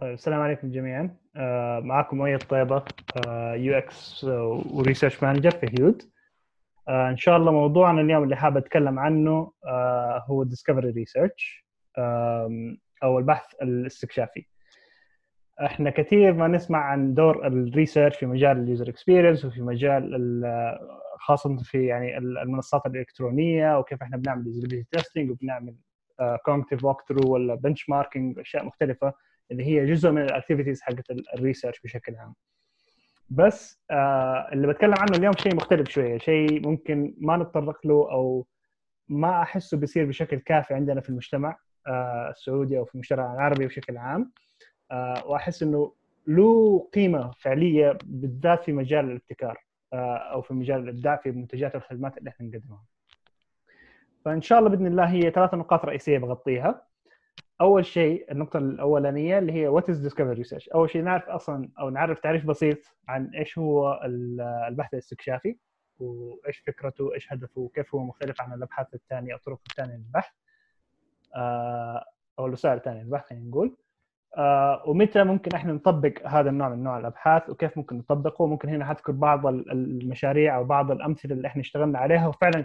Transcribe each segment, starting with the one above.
طيب السلام عليكم جميعا. آه معكم مؤيد طيبة UX و research manager في هيود. آه إن شاء الله موضوعنا اليوم اللي حابب أتكلم عنه آه هو discovery research أو البحث الاستكشافي. إحنا كثير ما نسمع عن دور ال research في مجال ال user experience وفي مجال خاصه في يعني المنصات الإلكترونية وكيف إحنا بنعمل testing وبنعمل cognitive walkthrough ولا benchmarking أشياء مختلفة. اللي هي جزء من ال activities حقت ال research بشكل عام بس آه اللي بتكلم عنه اليوم شيء مختلف شوية شيء ممكن ما نتطرق له أو ما أحسه بيصير بشكل كافي عندنا في المجتمع آه السعودي أو في المجتمع العربي بشكل عام آه وأحس إنه له قيمة فعلية بالذات في مجال الابتكار آه أو في مجال الإبداع في المنتجات والخدمات اللي إحنا نقدمها. فإن شاء الله بإذن الله هي ثلاث نقاط رئيسية بغطيها. أول شيء النقطة الأولانية اللي هي what is discovery research أول شيء نعرف أصلا أو نعرف تعريف بسيط عن إيش هو البحث الاستكشافي وإيش فكرته إيش هدفه وكيف هو مختلف عن الأبحاث الثانية أو الطرق الثانية للبحث. أو الوسائل الثانية للبحث خلينا نقول. ومتى ممكن إحنا نطبق هذا النوع من نوع الأبحاث وكيف ممكن نطبقه؟ ممكن هنا حذكر بعض المشاريع أو بعض الأمثلة اللي إحنا اشتغلنا عليها وفعلا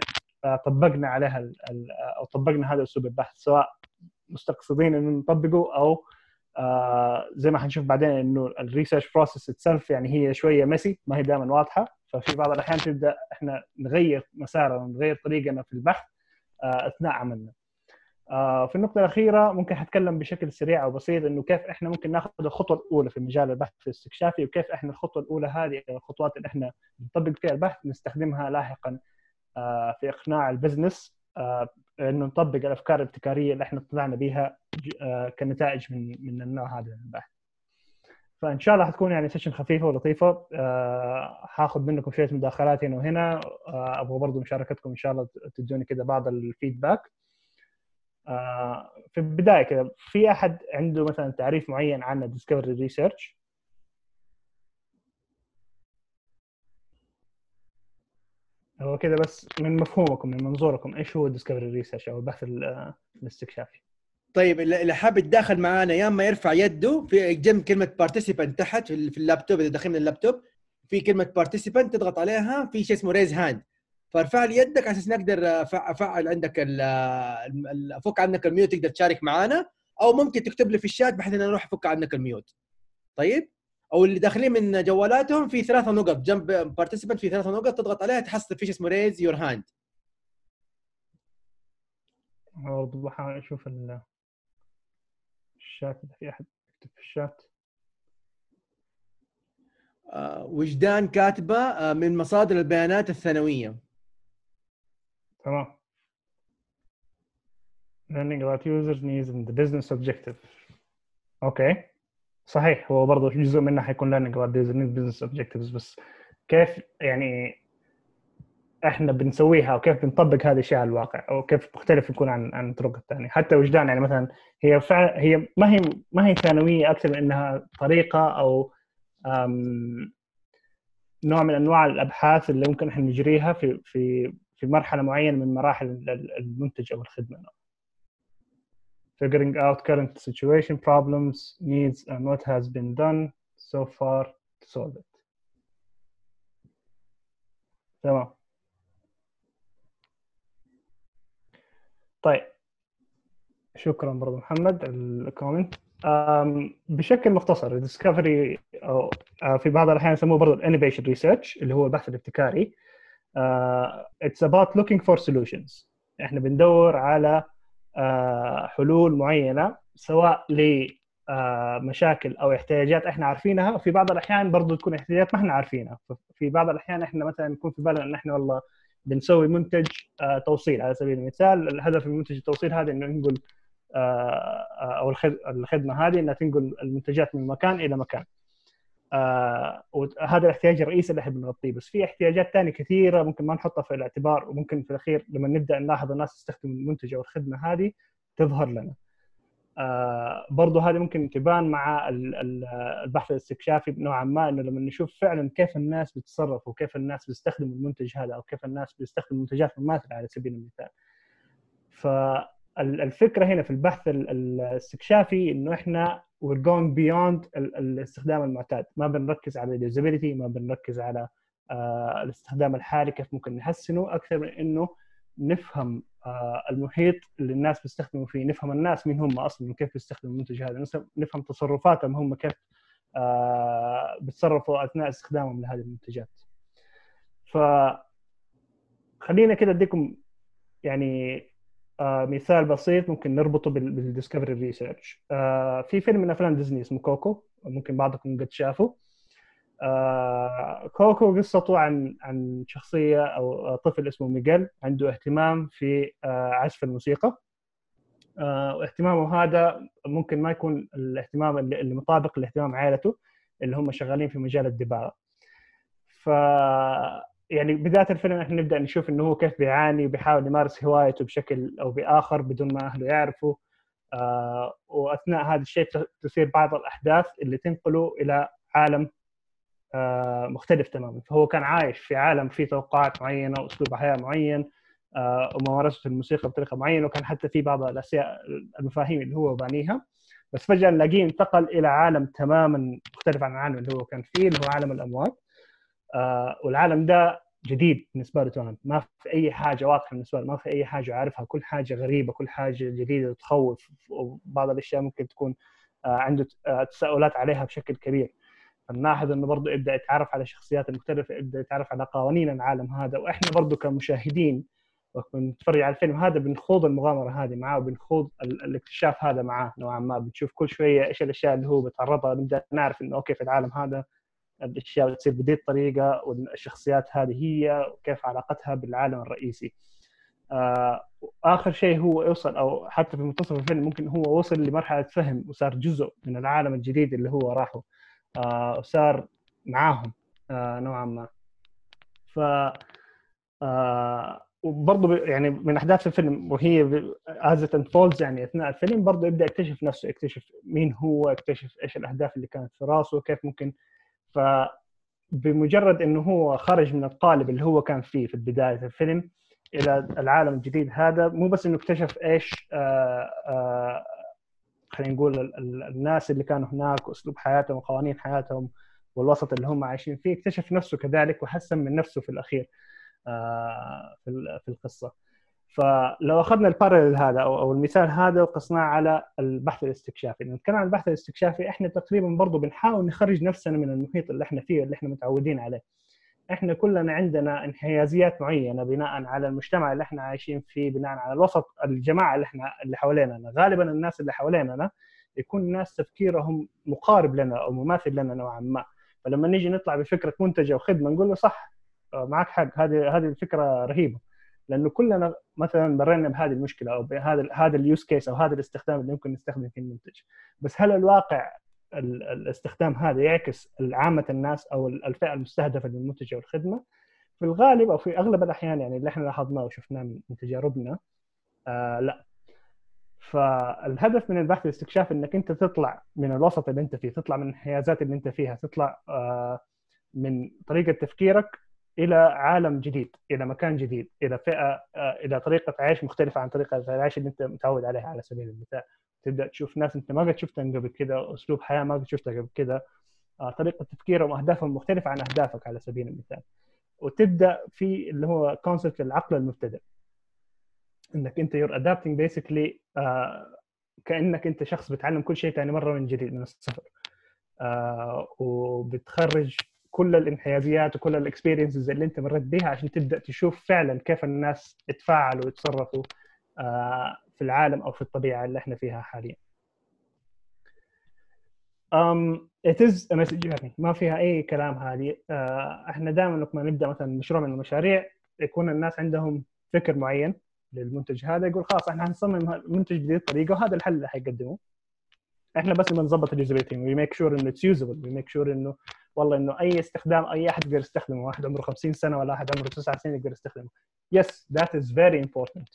طبقنا عليها أو طبقنا هذا أسلوب البحث سواء مستقصدين إنه نطبقه أو آه زي ما حنشوف بعدين إنه ال research process itself يعني هي شوية messy ما هي دائما واضحة ففي بعض الأحيان تبدأ إحنا نغير مسارنا ونغير طريقنا في البحث آه أثناء عملنا. آه في النقطة الأخيرة ممكن حتكلم بشكل سريع وبسيط إنه كيف إحنا ممكن ناخذ الخطوة الأولى في مجال البحث الاستكشافي وكيف إحنا الخطوة الأولى هذه الخطوات اللي إحنا نطبق فيها البحث نستخدمها لاحقا آه في إقناع ال business إنه نطبق الأفكار الابتكارية اللي إحنا طلعنا بها كنتائج من من النوع هذا من البحث. فإن شاء الله حتكون يعني session خفيفة ولطيفة أه حاخذ منكم شوية مداخلات هنا وهنا أبغى برضو مشاركتكم إن شاء الله تدوني كذا بعض ال feedback. في البداية كذا في أحد عنده مثلا تعريف معين عن ال discovery research؟ هو كذا بس من مفهومكم من منظوركم. إيش هو ال discovery research أو البحث الاستكشافي؟ طيب اللي حاب يتداخل معانا يا إما يرفع يده في جنب كلمة participant تحت في اللابتوب إذا داخل من اللابتوب في كلمة participant تضغط عليها في شيء اسمه raise hand فارفع لي يدك على أساس نقدر افعل عندك أفك عنك ال mute تقدر تشارك معانا أو ممكن تكتب لي في الشات بحيث إن أنا أروح أفك عنك ال mute. طيب؟ أو اللي داخلين من جوالاتهم في ثلاثة نقط جنب participant في ثلاثة نقط تضغط عليها تحصل في شيء اسمه raise your hand برضه بحاول أشوف الشات إذا في أحد يكتب في الشات. آه وجدان كاتبة آه من مصادر البيانات الثانوية. تمام. Learning about users needs and the business objective. أوكي okay. صحيح هو برضه جزء منها حيكون about these business objectives بس كيف يعني إحنا بنسويها وكيف بنطبق هذه الأشياء على الواقع أو كيف مختلف يكون عن عن الطرق الثانية حتى وجدان يعني مثلا هي فعلا هي ما هي ما هي ثانوية أكثر من إنها طريقة أو نوع من أنواع الأبحاث اللي ممكن إحنا نجريها في في في مرحلة معينة من مراحل المنتج أو الخدمة. Figuring out current situation problems needs and what has been done so far to solve it. تمام طيب. شكرا برضو محمد ال comment. بشكل مختصر ال discovery أو في بعض الأحيان يسموه برضو ال innovation research اللي هو البحث الابتكاري. it's about looking for solutions إحنا بندور على حلول معينة سواء لمشاكل أو احتياجات إحنا عارفينها وفي بعض الأحيان برضو تكون احتياجات ما إحنا عارفينها. في بعض الأحيان إحنا مثلا يكون في بالنا إن إحنا والله بنسوي منتج توصيل على سبيل المثال. الهدف من منتج التوصيل هذا إنه ننقل أو الخدمة هذه إنها تنقل المنتجات من مكان إلى مكان. وهذا الاحتياج الرئيسي اللي إحنا بنغطيه بس في احتياجات ثانية كثيرة ممكن ما نحطها في الاعتبار وممكن في الأخير لما نبدأ نلاحظ الناس تستخدم المنتج أو الخدمه هذه تظهر لنا آه برضو هذه ممكن تبان مع البحث الاستكشافي نوعا ما إنه لما نشوف فعلا كيف الناس بتتصرف وكيف الناس بيستخدموا المنتج هذا أو كيف الناس بيستخدموا منتجات مماثلة على سبيل المثال. فالفكرة هنا في البحث الاستكشافي إنه إحنا going beyond ال- الاستخدام المعتاد. ما بنركز على اليوزابيلتي ما بنركز على آه، الاستخدام الحالي كيف ممكن نحسنه أكثر من إنه نفهم آه، المحيط اللي الناس بيستخدموا فيه نفهم الناس مين هم أصلا وكيف بيستخدموا المنتج هذا نفهم تصرفاتهم هم كيف آه، بيتصرفوا أثناء استخدامهم لهذه المنتجات. ف خلينا كده أديكم يعني مثال بسيط ممكن نربطه بال discovery research. آه في فيلم من أفلام ديزني اسمه كوكو ممكن بعضكم قد شافه آه كوكو قصته عن عن شخصية أو طفل اسمه ميغيل عنده اهتمام في آه عزف الموسيقى. آه واهتمامه هذا ممكن ما يكون الاهتمام اللي مطابق لاهتمام عائلته اللي هم شغالين في مجال الدباغة. ف يعني بدايه الفيلم إحنا نبدأ نشوف إنه هو كيف بيعاني وبيحاول يمارس هوايته بشكل أو بآخر بدون ما أهله يعرفوا آه وأثناء هذا الشيء تصير بعض الأحداث اللي تنقله إلى عالم آه مختلف تماما. فهو كان عايش في عالم فيه توقعات معينة وأسلوب حياة معين آه وممارسة الموسيقى بطريقة معينة وكان حتى في بعض الأشياء المفاهيم اللي هو بانيها. بس فجأة نلاقيه انتقل إلى عالم تماما مختلف عن العالم اللي هو كان فيه اللي هو عالم الاموات والعالم ده جديد بالنسبة له تماما ما في أي حاجة واضحة بالنسبة له ما في أي حاجة عارفها كل حاجة غريبة كل حاجة جديدة تخوف وبعض الأشياء ممكن تكون آه عنده آه تساؤلات عليها بشكل كبير. فنلاحظ إنه برضه يبدأ يتعرف على شخصيات مختلفه يبدأ يتعرف على قوانين العالم هذا. وإحنا برضه كمشاهدين وبنتفرج على الفيلم هذا بنخوض المغامرة هذه معاه وبنخوض ال- الاكتشاف هذا معاه نوعا ما. بنشوف كل شوية إيش الأشياء اللي هو بيتعرضها نبدأ نعرف إنه أوكي في العالم هذا الأشياء بتصير بهذه الطريقة والشخصيات هذه هي وكيف علاقتها بالعالم الرئيسي. آه آخر شيء هو يوصل أو حتى في منتصف الفيلم ممكن هو وصل لمرحلة فهم وصار جزء من العالم الجديد اللي هو راحه آه وصار معاهم آه نوعا ما. ف وبرضه يعني من أحداث الفيلم وهي as it unfolds يعني أثناء الفيلم برضه يبدأ يكتشف نفسه يكتشف مين هو يكتشف إيش الأهداف اللي كانت في راسه كيف ممكن ف بمجرد إنه هو خرج من القالب اللي هو كان فيه في بداية الفيلم إلى العالم الجديد هذا مو بس إنه اكتشف إيش آه آه خلينا نقول ال- ال- الناس اللي كانوا هناك وأسلوب حياتهم وقوانين حياتهم والوسط اللي هم عايشين فيه اكتشف نفسه كذلك وحسن من نفسه في الأخير آه في القصة. فلو أخذنا البارلل هذا أو المثال هذا وقصناه على البحث الاستكشافي، لما نتكلم عن البحث الاستكشافي إحنا تقريبا برضه بنحاول نخرج نفسنا من المحيط اللي إحنا فيه اللي إحنا متعودين عليه. إحنا كلنا عندنا انحيازيات معينة بناء على المجتمع اللي إحنا عايشين فيه، بناء على الوسط الجماعة اللي إحنا اللي حوالينا، غالبا الناس اللي حوالينا يكون ناس تفكيرهم مقارب لنا أو مماثل لنا نوعا ما، فلما نيجي نطلع بفكرة منتج أو خدمه نقول له صح آه، معك حق هذه هذه الفكرة رهيبة. لأنه كلنا مثلا مرينا بهذه المشكلة أو بهذا هذا اليوز كيس أو هذا الاستخدام اللي ممكن نستخدم فيه المنتج بس هل الواقع ال- الاستخدام هذا يعكس عامة الناس أو الفئة المستهدفة للمنتج أو الخدمة؟ في الغالب أو في أغلب الأحيان يعني اللي إحنا لاحظناه وشفناه من تجاربنا آه لا. فالهدف من البحث والاستكشاف إنك أنت تطلع من الوسط اللي أنت فيه تطلع من الانحيازات اللي أنت فيها تطلع آه من طريقة تفكيرك إلى عالم جديد إلى مكان جديد إلى فئة آه، إلى طريقة عيش مختلفة عن طريقة العيش اللي أنت متعود عليها على سبيل المثال. تبدأ تشوف ناس أنت ما قد شفتها قبل كده أسلوب حياة ما قد شفتها قبل كده آه، طريقة تفكيرهم واهدافهم مختلفة عن أهدافك على سبيل المثال. وتبدأ في اللي هو concept العقل المبتدئ. إنك أنت you're adapting basically كأنك أنت شخص بتعلم كل شيء ثاني مرة من جديد من الصفر. آه، وبتخرج كل الانحيازات وكل ال experiences اللي انت مريت بيها عشان تبدأ تشوف فعلا كيف الناس يتفاعلوا ويتصرفوا آه، في العالم أو في الطبيعة اللي إحنا فيها حاليا. um, it is a message journey ما فيها أي كلام هذه. آه، إحنا دائما لما نبدأ مثلا مشروع من المشاريع يكون الناس عندهم فكر معين للمنتج هذا يقول خلاص إحنا هنصمم المنتج بهذه الطريقة وهذا الحل اللي حيقدمه إحنا بس بنظبط ال usability we make sure إنه it's usable we make sure إنه والله إنه أي استخدام أي أحد يقدر يستخدمه واحد عمره 50 سنة ولا احد عمره 9 سنين يقدر يستخدمه. yes that is very important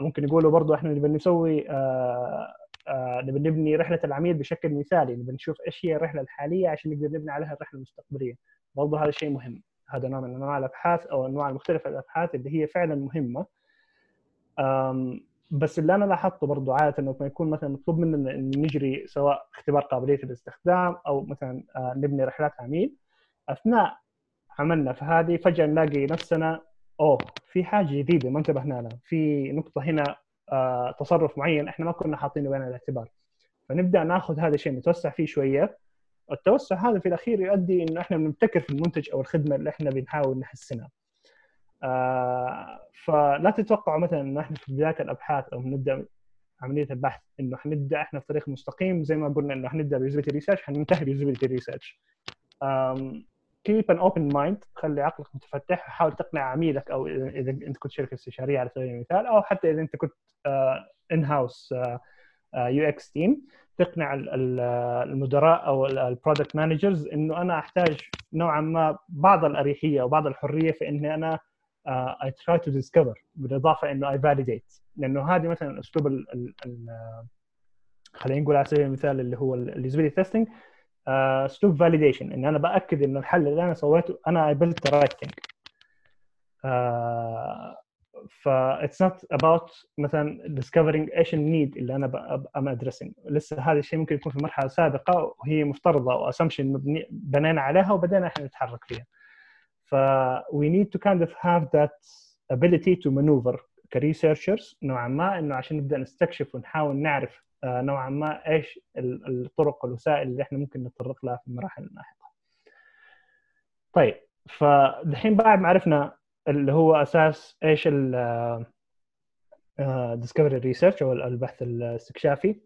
ممكن يقولوا برضه إحنا نبي نسوي آه آه نبي نبني رحلة العميل بشكل مثالي. نبي نشوف إيش هي الرحلة الحالية عشان نقدر نبني عليها الرحلة المستقبلية. برضه هذا شيء مهم. هذا نوع من أنواع الأبحاث أو أنواع المختلفه الأبحاث اللي هي فعلا مهمة. بس اللي أنا لاحظته برضو عادة إنه لما يكون مثلا مطلوب مننا إن نجري سواء اختبار قابلية الاستخدام أو مثلا آه، نبني رحلات عميل أثناء عملنا في هذه فجأة نلاقي نفسنا أوه في حاجة جديدة ما انتبهنا لها في نقطة هنا آه، تصرف معين إحنا ما كنا حاطينه بعين الاعتبار. فنبدأ ناخذ هذا الشيء نتوسع فيه شوية. التوسع هذا في الأخير يؤدي إنه إحنا بنبتكر في المنتج أو الخدمة اللي إحنا بنحاول نحسنها. فلا تتوقعوا مثلا إنه إحنا في بداية الأبحاث أو نبدأ عملية البحث إنه حنبدا إحنا في طريق مستقيم زي ما قلنا إنه حنبدا ب usability research حننتهي ب usability research keep an open mind خلي عقلك متفتح حاول تقنع عميلك أو اذا أنت كنت شركة استشارية على سبيل المثال أو حتى إذا أنت كنت in-house UX team تقنع المدراء أو ال product managers إنه أنا أحتاج نوعا ما بعض الأريحية وبعض الحرية في إني أنا I try to discover بالإضافة إنه I validate لأنه هذه مثلا اسلوب ال خلينا نقول على سبيل المثال اللي هو ال usability testing أسلوب validation إن أنا بأكد إنه الحل اللي أنا سويته أنا I built the right thing ف it's not about مثلا discovering إيش ال need اللي أنا I'm addressing لسه هذا الشيء ممكن يكون في مرحلة سابقة وهي مفترضة أو assumption بنينا عليها وبدينا إحنا نتحرك فيها. ف we need to kind of have that ability to maneuver ك researchers نوعا ما إنه عشان نبدأ نستكشف ونحاول نعرف نوعا ما إيش الطرق والوسائل اللي إحنا ممكن نتطرق لها في المراحل اللاحقه. طيب فدحين بعد ما عرفنا اللي هو أساس إيش ال discovery research أو البحث الاستكشافي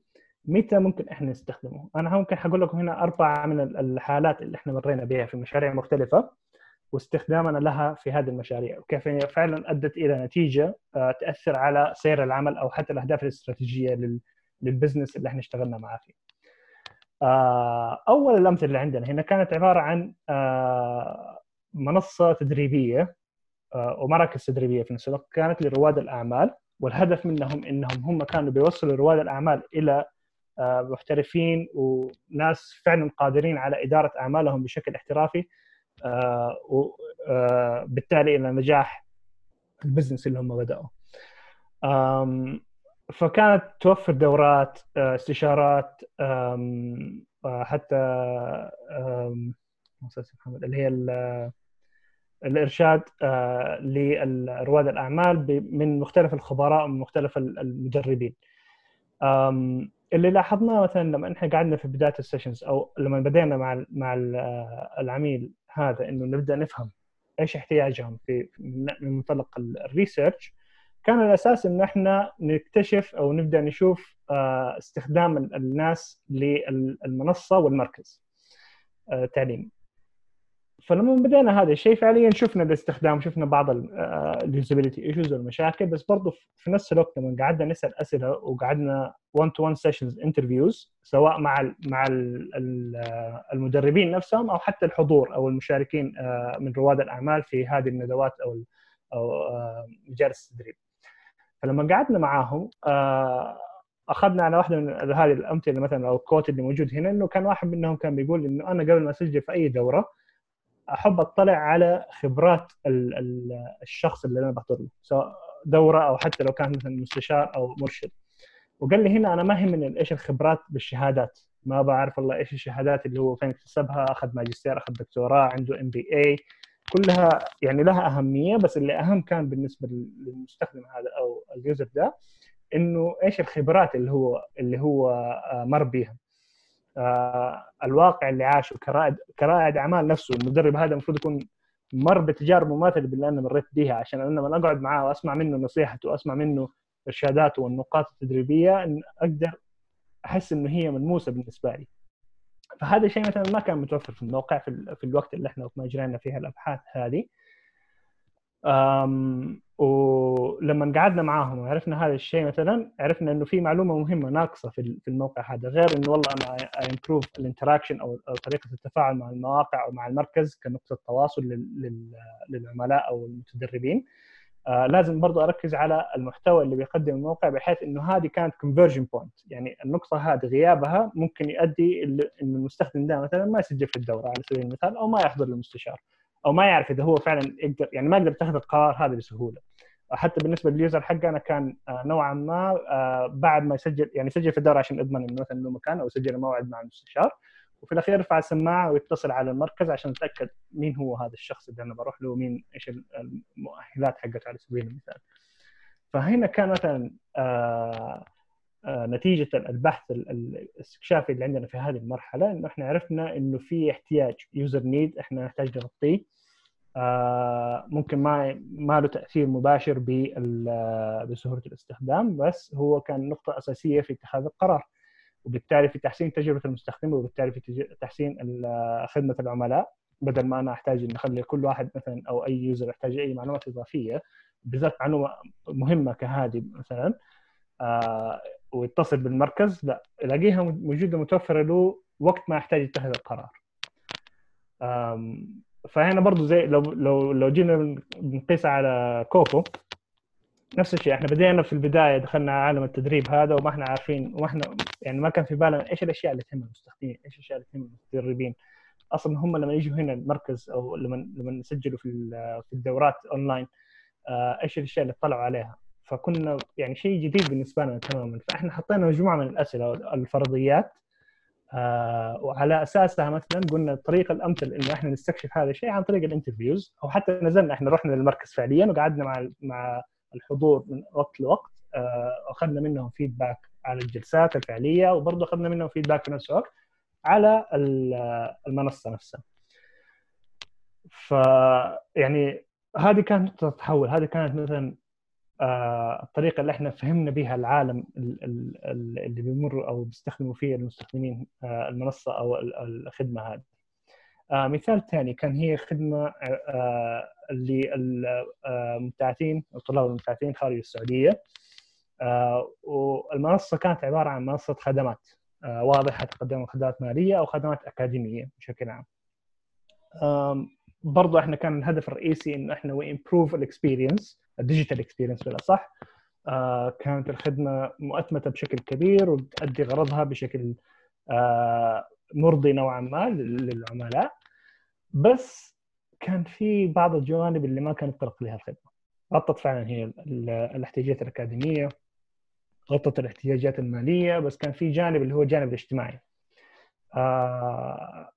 متى ممكن إحنا نستخدمه؟ أنا ممكن حقول لكم هنا أربعة من الحالات اللي إحنا مرينا بها في مشاريع مختلفة واستخدامنا لها في هذه المشاريع وكيف هي فعلا أدت إلى نتيجة تأثر على سير العمل أو حتى الأهداف الاستراتيجية لل business اللي إحنا اشتغلنا معاه فيه. أول الأمثلة اللي عندنا هنا كانت عبارة عن منصة تدريبية ومراكز تدريبية في نفس الوقت كانت لرواد الأعمال والهدف منهم إنهم هم كانوا بيوصلوا رواد الأعمال إلى محترفين وناس فعلا قادرين على إدارة أعمالهم بشكل احترافي وبالتالي إلى نجاح البزنس اللي هم بدأوا. فكانت توفر دورات استشارات حتى محمد اللي هي الإرشاد لرواد الأعمال من مختلف الخبراء ومن مختلف المدربين. اللي لاحظناه مثلا لما إحنا قعدنا في بداية ال sessions أو لما بدينا مع مع العميل هذا إنه نبدأ نفهم إيش احتياجهم في من منطلق ال research. كان الأساس انه إحنا نكتشف أو نبدأ نشوف استخدام الناس للمنصة والمركز. التعليمي فلما بدينا هذا الشيء فعليا شفنا الاستخدام شفنا بعض ال usability issues والمشاكل بس برضه في نفس الوقت لما قعدنا نسأل أسئلة وقعدنا 1 to 1 sessions interviews سواء مع ال مع ال المدربين نفسهم أو حتى الحضور أو المشاركين من رواد الأعمال في هذه الندوات أو أو مجالس التدريب. فلما قعدنا معاهم أخذنا على واحدة من هذه الأمثلة مثلا أو الكوت اللي موجود هنا إنه كان واحد منهم كان بيقول إنه أنا قبل ما أسجل في أي دورة أحب أطلع على خبرات ال ال الشخص اللي أنا بحضر له سواء دورة أو حتى لو كان مثلا مستشار أو مرشد. وقال لي هنا أنا ما يهمني إيش الخبرات بالشهادات ما بعرف والله إيش الشهادات اللي هو فين اكتسبها أخذ ماجستير أخذ دكتوراه عنده MBA كلها يعني لها أهمية بس اللي أهم كان بالنسبة للمستخدم هذا أو ال user ده إنه إيش الخبرات اللي هو اللي هو مر بيها. آه الواقع اللي عاشه كرائد كرائد أعمال نفسه المدرب هذا المفروض يكون مر بتجارب مماثلة باللي أنا مريت بها عشان أنا لما أقعد معاه وأسمع منه نصيحته وأسمع منه إرشاداته والنقاط التدريبية إن أقدر أحس إنه هي ملموسة بالنسبة لي. فهذا الشيء مثلا ما كان متوفر في الموقع في, في الوقت اللي إحنا ما اجرينا فيها الأبحاث هذه. ولما قعدنا معاهم وعرفنا هذا الشيء مثلا عرفنا إنه في معلومة مهمة ناقصة في الموقع هذا غير إنه والله أنا improve ال interaction أو طريقة التفاعل مع المواقع أو مع المركز كنقطة تواصل للعملاء أو المتدربين. آه لازم برضو أركز على المحتوى اللي بيقدم الموقع بحيث إنه هذه كانت conversion point يعني النقطة هذه غيابها ممكن يؤدي إنه المستخدم ده مثلا ما يسجل في الدورة على سبيل المثال أو ما يحضر المستشار أو ما يعرف إذا هو فعلا يقدر يعني ما يقدر يتخذ القرار هذا بسهولة. حتى بالنسبة لل user حقنا كان آه، نوعا ما آه، بعد ما يسجل يعني يسجل في الدورة عشان يضمن إنه مثلا له مكان أو يسجل موعد مع المستشار وفي الأخير يرفع السماعة ويتصل على المركز عشان يتأكد مين هو هذا الشخص اللي أنا بروح له ومين إيش المؤهلات حقته على سبيل المثال. فهنا كان مثلا آه نتيجة البحث الاستكشافي اللي عندنا في هذه المرحلة إنه إحنا عرفنا إنه في احتياج يوزر نيد إحنا نحتاج نغطيه. ممكن ما ما له تأثير مباشر بسهولة الاستخدام بس هو كان نقطة أساسية في اتخاذ القرار وبالتالي في تحسين تجربة المستخدم وبالتالي في تحسين خدمة العملاء بدل ما أنا أحتاج ان أخلي كل واحد مثلا أو أي يوزر يحتاج أي معلومات إضافية بالذات معلومة مهمة كهذه مثلا آه ويتصل بالمركز لا ألاقيها موجودة متوفرة له وقت ما يحتاج يتخذ القرار. فهنا برضو زي لو لو لو جينا بنقيسها على كوكو نفس الشيء. إحنا بدينا في البداية دخلنا عالم التدريب هذا وما إحنا عارفين وما إحنا يعني ما كان في بالنا إيش الأشياء اللي تهم المستخدمين، إيش الأشياء اللي تهم المدربين. أصلا هم لما يجوا هنا المركز أو لما لما يسجلوا في في الدورات أونلاين آه، إيش الأشياء اللي اطلعوا عليها. فكنا يعني شيء جديد بالنسبة لنا تماما. فإحنا حطينا مجموعة من الأسئلة الفرضيات آه وعلى أساسها مثلا قلنا الطريقة الأمثل إنه إحنا نستكشف هذا الشيء عن طريق ال interviews أو حتى نزلنا إحنا رحنا للمركز فعليا وقعدنا مع مع الحضور من وقت لوقت آه واخذنا منهم فيدباك على الجلسات الفعلية وبرضه أخذنا منهم فيدباك في نفس الوقت على المنصة نفسها. ف يعني هذه كانت نقطه تحول هذه كانت مثلا الطريقة اللي إحنا فهمنا بها العالم اللي بيمر أو بيستخدموا فيه المستخدمين آه، المنصة أو الخدمة هذه. آه، مثال ثاني كان هي خدمة للمبتعثين الطلاب المبتعثين خارج السعودية والمنصة كانت عبارة عن منصة خدمات واضحة تقدم خدمات مالية أو خدمات أكاديمية بشكل عام. برضو إحنا كان الهدف الرئيسي انه إحنا we improve ال experience ال digital experience بالاصح كانت الخدمة مؤتمتة بشكل كبير وبتؤدي غرضها بشكل آه مرضي نوعا ما للعملاء. بس كان في بعض الجوانب اللي ما كانت تطرق لها الخدمة. غطت فعلا هي الاحتياجات الأكاديمية غطت الاحتياجات المالية بس كان في جانب اللي هو الجانب الاجتماعي. آه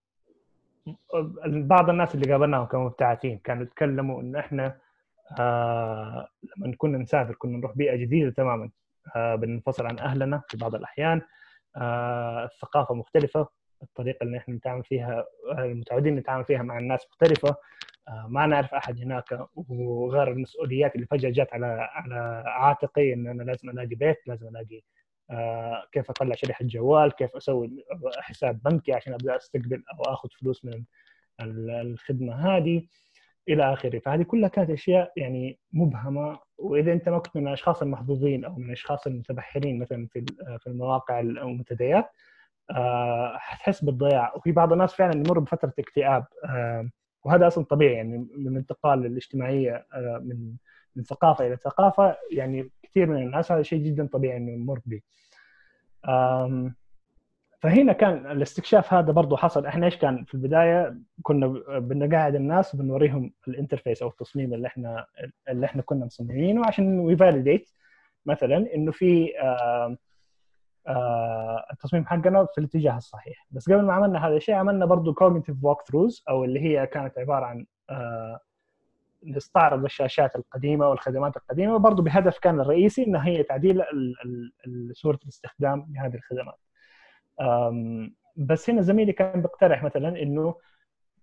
بعض الناس اللي قابلناهم كمبتعثين كانوا يتكلموا انه إحنا آه لما كنا نسافر كنا نروح بيئة جديدة تماما آه بننفصل عن أهلنا في بعض الأحيان. آه الثقافة مختلفة الطريقة اللي إحنا نتعامل فيها المتعودين نتعامل فيها مع الناس مختلفة. آه ما نعرف أحد هناك وغير المسؤوليات اللي فجأة جات على على عاتقي إن أنا لازم ألاقي بيت لازم ألاقي آه كيف أطلع شريحة جوال كيف أسوي حساب بنكي عشان أبدأ أستقبل أو أخذ فلوس من الخدمة هذه. إلى آخره فهذه كلها كانت أشياء يعني مبهمة وإذا أنت ما كنت من الأشخاص المحظوظين أو من الأشخاص المتبحرين مثلا في في المواقع المنتديات آه، حتحس بالضياع وفي بعض الناس فعلا يمر بفترة اكتئاب آه، وهذا أصلا طبيعي يعني من الانتقال الاجتماعيه آه، من من ثقافة إلى ثقافة يعني كثير من الناس هذا شيء جدا طبيعي إنه يمر به. فهنا كان الاستكشاف هذا برضه حصل. إحنا إيش كان في البداية؟ كنا بنقعد الناس وبنوريهم ال interface أو التصميم اللي إحنا اللي إحنا كنا مصممينه عشان we validate مثلا إنه في آه التصميم حقنا في الاتجاه الصحيح. بس قبل ما عملنا هذا الشيء عملنا برضه كوجنتيف ووك ثروز أو اللي هي كانت عبارة عن آه نستعرض الشاشات القديمة والخدمات القديمة. برضه بهدف كان الرئيسي إنه هي تعديل صورة الاستخدام لهذه الخدمات. بس هنا زميلي كان بيقترح مثلا إنه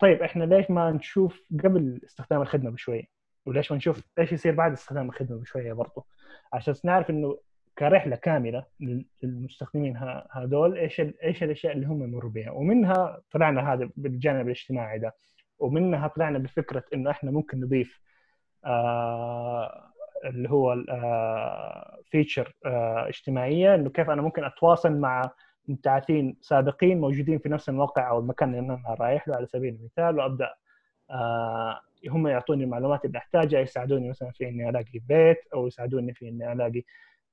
طيب إحنا ليش ما نشوف قبل استخدام الخدمة بشوية؟ وليش ما نشوف إيش يصير بعد استخدام الخدمة بشوية برضه عشان نعرف إنه كرحلة كاملة للمستخدمين هذول إيش إيش الأشياء اللي هم يمروا بها ومنها طلعنا هذا بالجانب الاجتماعي ده ومنها طلعنا بفكرة إنه إحنا ممكن نضيف آه اللي هو فيتشر آه اجتماعية إنه كيف أنا ممكن أتواصل مع مبتعثين سابقين موجودين في نفس الموقع أو المكان اللي أنا رايح له على سبيل المثال وأبدأ آه هم يعطوني المعلومات اللي أحتاجها يساعدوني مثلا في إني ألاقي بيت أو يساعدوني في إني ألاقي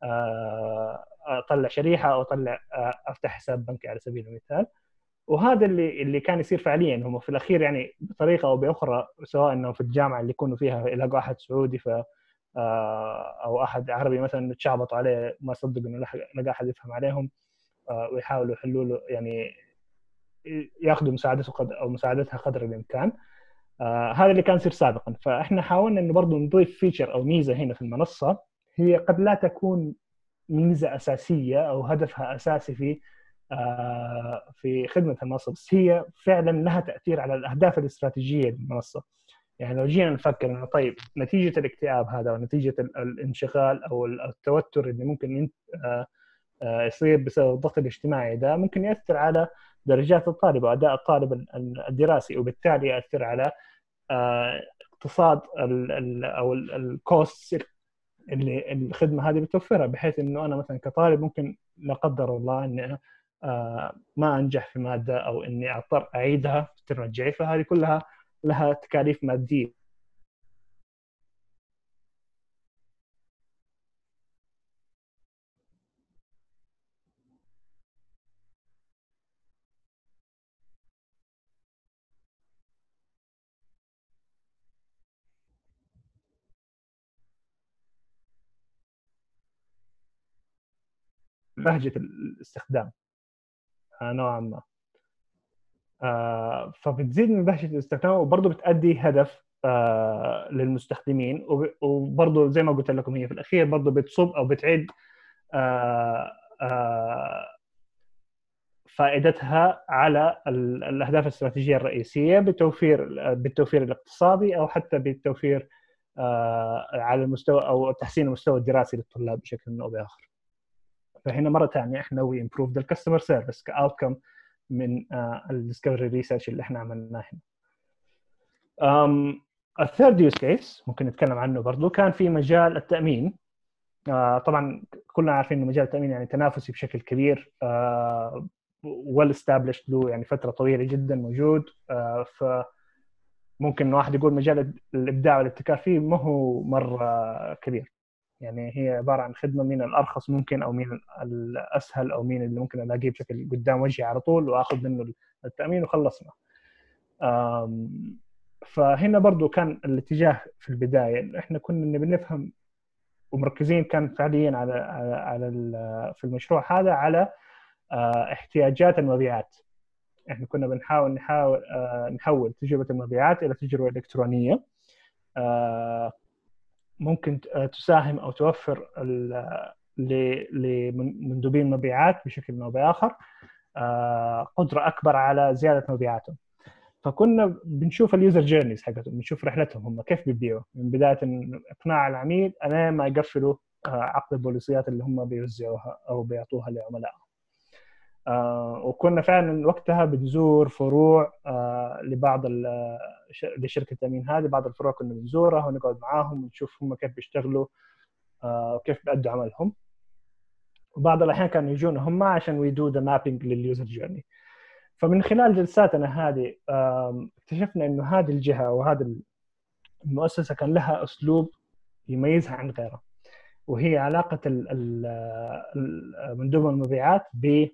آه أطلع شريحة أو أطلع آه أفتح حساب بنكي على سبيل المثال. وهذا اللي اللي كان يصير فعليا. هم في الأخير يعني بطريقة أو بأخرى سواء إنه في الجامعة اللي يكونوا فيها يلاقوا احد سعودي ف أو أحد عربي مثلا تشعبطوا عليه ما صدقوا إنه لقى أحد يفهم عليهم. ويحاولوا يحلوا له يعني ياخذوا مساعدته أو مساعدتها قدر الإمكان. آه هذا اللي كان يصير سابقا. فإحنا حاولنا إنه برضه نضيف فيتشر أو ميزة هنا في المنصة. هي قد لا تكون ميزة أساسية أو هدفها أساسي في آه في خدمة المنصة بس هي فعلا لها تأثير على الأهداف الاستراتيجية للمنصة. يعني لو جينا نفكر إنه طيب نتيجة الاكتئاب هذا ونتيجه الانشغال أو التوتر اللي ممكن آه يصير بسبب الضغط الاجتماعي ده ممكن يأثر على درجات الطالب وأداء الطالب الدراسي وبالتالي يأثر على اقتصاد أو ال cost اللي الخدمة هذه بتوفرها بحيث إنه أنا مثلا كطالب ممكن لا قدر الله إني ما أنجح في مادة أو إني أضطر أعيدها في ال term الجاي فهذه كلها لها تكاليف مادية. بهجه الاستخدام. نوعا ما. آه فبتزيد من بهجه الاستخدام وبرضه بتأدي هدف آه للمستخدمين. وبرضه زي ما قلت لكم هي في الأخير برضه بتصب أو بتعيد آه آه فائدتها على الأهداف الاستراتيجية الرئيسية بتوفير بالتوفير الاقتصادي أو حتى بالتوفير آه على المستوى أو تحسين المستوى الدراسي للطلاب بشكل أو بآخر. فهنا مرة ثانية إحنا we improve the customer service ك outcome من ال discovery research اللي إحنا عملناه هنا. ال third use case ممكن نتكلم عنه برضه كان في مجال التأمين. uh, طبعا كلنا عارفين إنه مجال التأمين يعني تنافسي بشكل كبير well uh, established له يعني فترة طويلة جدا موجود. uh, ف ممكن واحد يقول مجال الإبداع والابتكار فيه ما هو مرة كبير. يعني هي عبارة عن خدمة مين الأرخص ممكن أو مين الأسهل أو مين اللي ممكن ألاقيه بشكل قدام وجهي على طول وأخذ منه التأمين وخلصنا. فهنا برضو كان الاتجاه في البداية. إحنا كنا نبي نفهم ومركزين كان فعليا على على, على في المشروع هذا على احتياجات المبيعات. إحنا كنا بنحاول نحاول نحول تجربة المبيعات إلى تجربة إلكترونية. ممكن تساهم أو توفر لمندوبين المبيعات بشكل أو بآخر قدرة أكبر على زيادة مبيعاتهم. فكنا بنشوف ال user journeys حقتهم بنشوف رحلتهم هم كيف بيبيعوا. من بداية إقناع العميل إلى ما يقفلوا عقد البوليسيات اللي هم بيوزعوها أو بيعطوها لعملائهم آه وكنا فعلا وقتها بنزور فروع آه لبعض لشركة التامين هذه بعض الفروع كنا بنزورها ونقعد معاهم ونشوف هم كيف بيشتغلوا آه وكيف بيأدوا عملهم. وبعض الأحيان كانوا يجونا هم عشان we do the mapping لل user journey فمن خلال جلساتنا هذه اكتشفنا إنه هذه الجهة وهذه المؤسسة كان لها أسلوب يميزها عن غيرها وهي علاقة مندوب المبيعات ب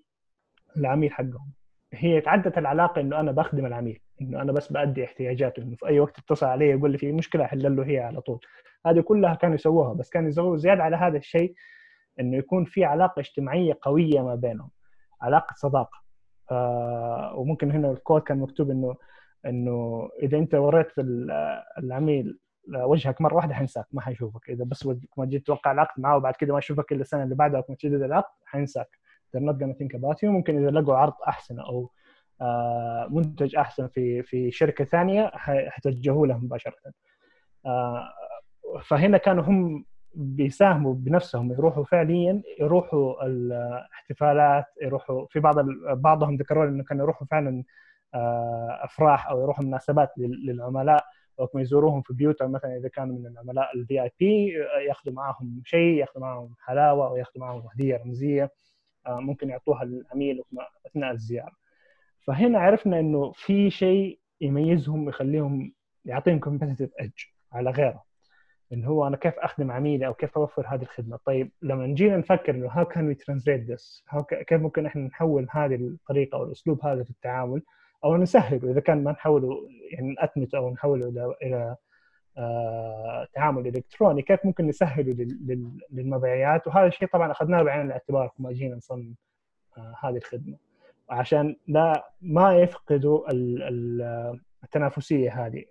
العميل حقهم. هي تعدت العلاقة إنه أنا بخدم العميل إنه أنا بس بأدي احتياجاته إنه في أي وقت اتصل علي يقول لي في مشكلة أحل له هي على طول. هذه كلها كانوا يسووها بس كانوا يسووا زيادة على هذا الشيء إنه يكون في علاقة اجتماعية قوية ما بينهم علاقة صداقة. آه وممكن هنا الكود كان مكتوب إنه إنه إذا أنت وريت العميل وجهك مرة واحدة حينساك ما حيشوفك. إذا بس ما جيت توقع العقد معه وبعد كده ما يشوفك إلا السنة اللي بعدها وما تجدد العقد حينساك. They're not gonna think about you. ممكن إذا لقوا عرض أحسن أو آه منتج أحسن في في شركة ثانية حتوجهوا له مباشرة. آه فهنا كانوا هم بيساهموا بنفسهم يروحوا فعليا يروحوا الاحتفالات يروحوا في بعض بعضهم ذكروا إنه كانوا يروحوا فعلا آه أفراح أو يروحوا مناسبات للعملاء أو يزوروهم في بيوتهم مثلا إذا كانوا من العملاء الفي اي بي ياخذوا معاهم شيء ياخذوا معاهم حلاوة أو ياخذوا معاهم هدية رمزية. ممكن يعطوها للعميل أثناء الزيارة. فهنا عرفنا إنه في شيء يميزهم يخليهم يعطيهم competitive edge على غيره اللي هو أنا كيف أخدم عميلي أو كيف أوفر هذه الخدمة. طيب لما جينا نفكر إنه how can we translate this كيف ممكن إحنا نحول هذه الطريقة أو الأسلوب هذا في التعامل؟ أو نسهله إذا كان ما نحوله يعني نأتمته أو نحوله إلى إلى تعامل إلكتروني كيف ممكن نسهله للمبيعات وهذا الشيء طبعا أخذناه بعين الاعتبار لما جينا نصمم هذه الخدمة عشان لا ما يفقدوا التنافسية هذه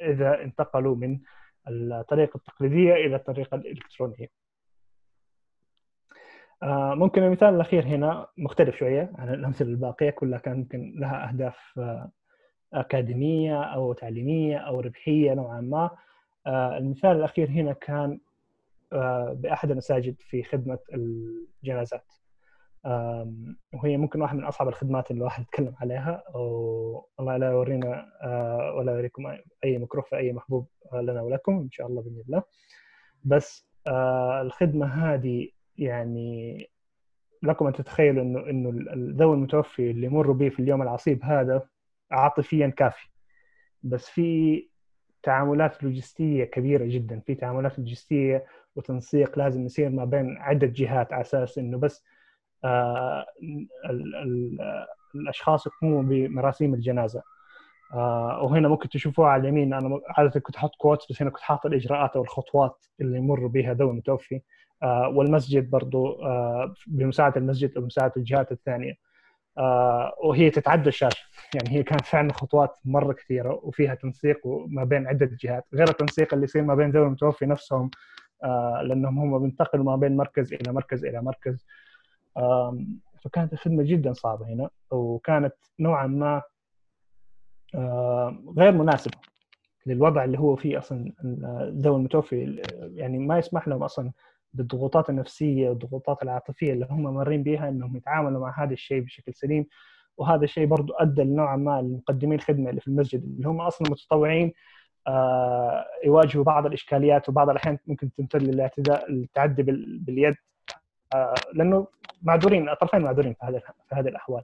إذا انتقلوا من الطريقة التقليدية إلى الطريقة الإلكترونية. آه، ممكن المثال الأخير هنا مختلف شوية عن الأمثلة الباقية كلها كان ممكن لها أهداف آه، أكاديمية أو تعليمية أو ربحية نوعا ما. آه، المثال الأخير هنا كان بأحد المساجد في خدمة الجنازات. وهي ممكن واحد من اصعب الخدمات اللي الواحد يتكلم عليها والله لا يورينا آه، ولا يوريكم أي مكروه في أي محبوب لنا ولكم إن شاء الله بإذن الله بس آه، الخدمة هذه يعني لكم أن تتخيلوا إنه إنه ذوي المتوفي اللي يمروا به في اليوم العصيب هذا عاطفيا كافي بس في تعاملات لوجستية كبيرة جدا. في تعاملات لوجستية وتنسيق لازم يصير ما بين عدة جهات على أساس إنه بس آه، الأشخاص يقوموا بمراسيم الجنازة. آه، وهنا ممكن تشوفوها على اليمين. أنا عاده كنت أحط quotes بس هنا كنت حاط الإجراءات أو الخطوات اللي يمر بها ذوي المتوفي. آه، والمسجد برضو بمساعدة المسجد أو بمساعده الجهات الثانية. وهي تتعدى الشاشة. يعني هي كانت فعلا خطوات مرة كثيرة وفيها تنسيق ما بين عدة جهات غير التنسيق اللي يصير ما بين ذوي المتوفي نفسهم لأنهم هم بينتقلوا ما بين مركز إلى مركز إلى مركز. فكانت الخدمة جدا صعبة هنا وكانت نوعا ما غير مناسبة للوضع اللي هو فيه أصلا ذوي المتوفي يعني ما يسمح لهم أصلا بالضغوطات النفسية والضغوطات العاطفية اللي هم مارين بها إنهم يتعاملوا مع هذا الشيء بشكل سليم. وهذا الشيء برضو أدى نوعا ما لمقدمين الخدمة اللي في المسجد اللي هم أصلا متطوعين يواجهوا بعض الإشكاليات وبعض الأحيان ممكن تمتد للاعتداء التعدي باليد لأنه معذورين الطرفين معذورين في هذه في هذه الأحوال.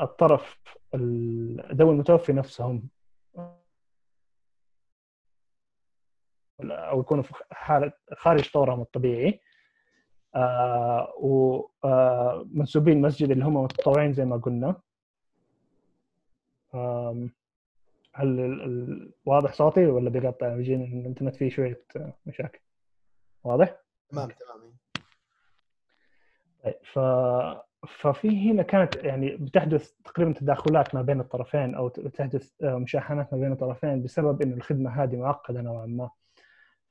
الطرف ذوي المتوفي نفسهم أو يكونوا في حالة خارج طورهم الطبيعي. آه ومنسوبين المسجد اللي هم متطوعين زي ما قلنا. هل واضح صوتي ولا بيقطع يجيني الانترنت فيه شوية مشاكل. واضح؟ تمام تمام. طيب ف ففي هنا كانت يعني بتحدث تقريبا تداخلات ما بين الطرفين أو تحدث آه، مشاحنات ما بين الطرفين بسبب انه الخدمة هذه معقدة نوعا ما.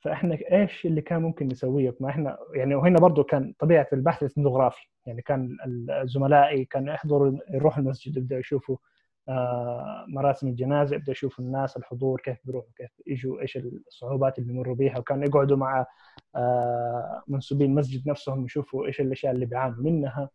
فإحنا إيش اللي كان ممكن نسويه؟ ما إحنا يعني وهنا برضه كان طبيعة البحث الإثنوغرافي. يعني كان زملائي كانوا يحضروا يروحوا المسجد يبدأوا يشوفوا آه، مراسم الجنازة يبدا يشوفوا الناس الحضور كيف بيروحوا كيف يجوا إيش الصعوبات اللي بيمروا بيها. وكانوا يقعدوا مع آه، منسوبين المسجد نفسهم يشوفوا إيش الأشياء اللي بيعانوا منها.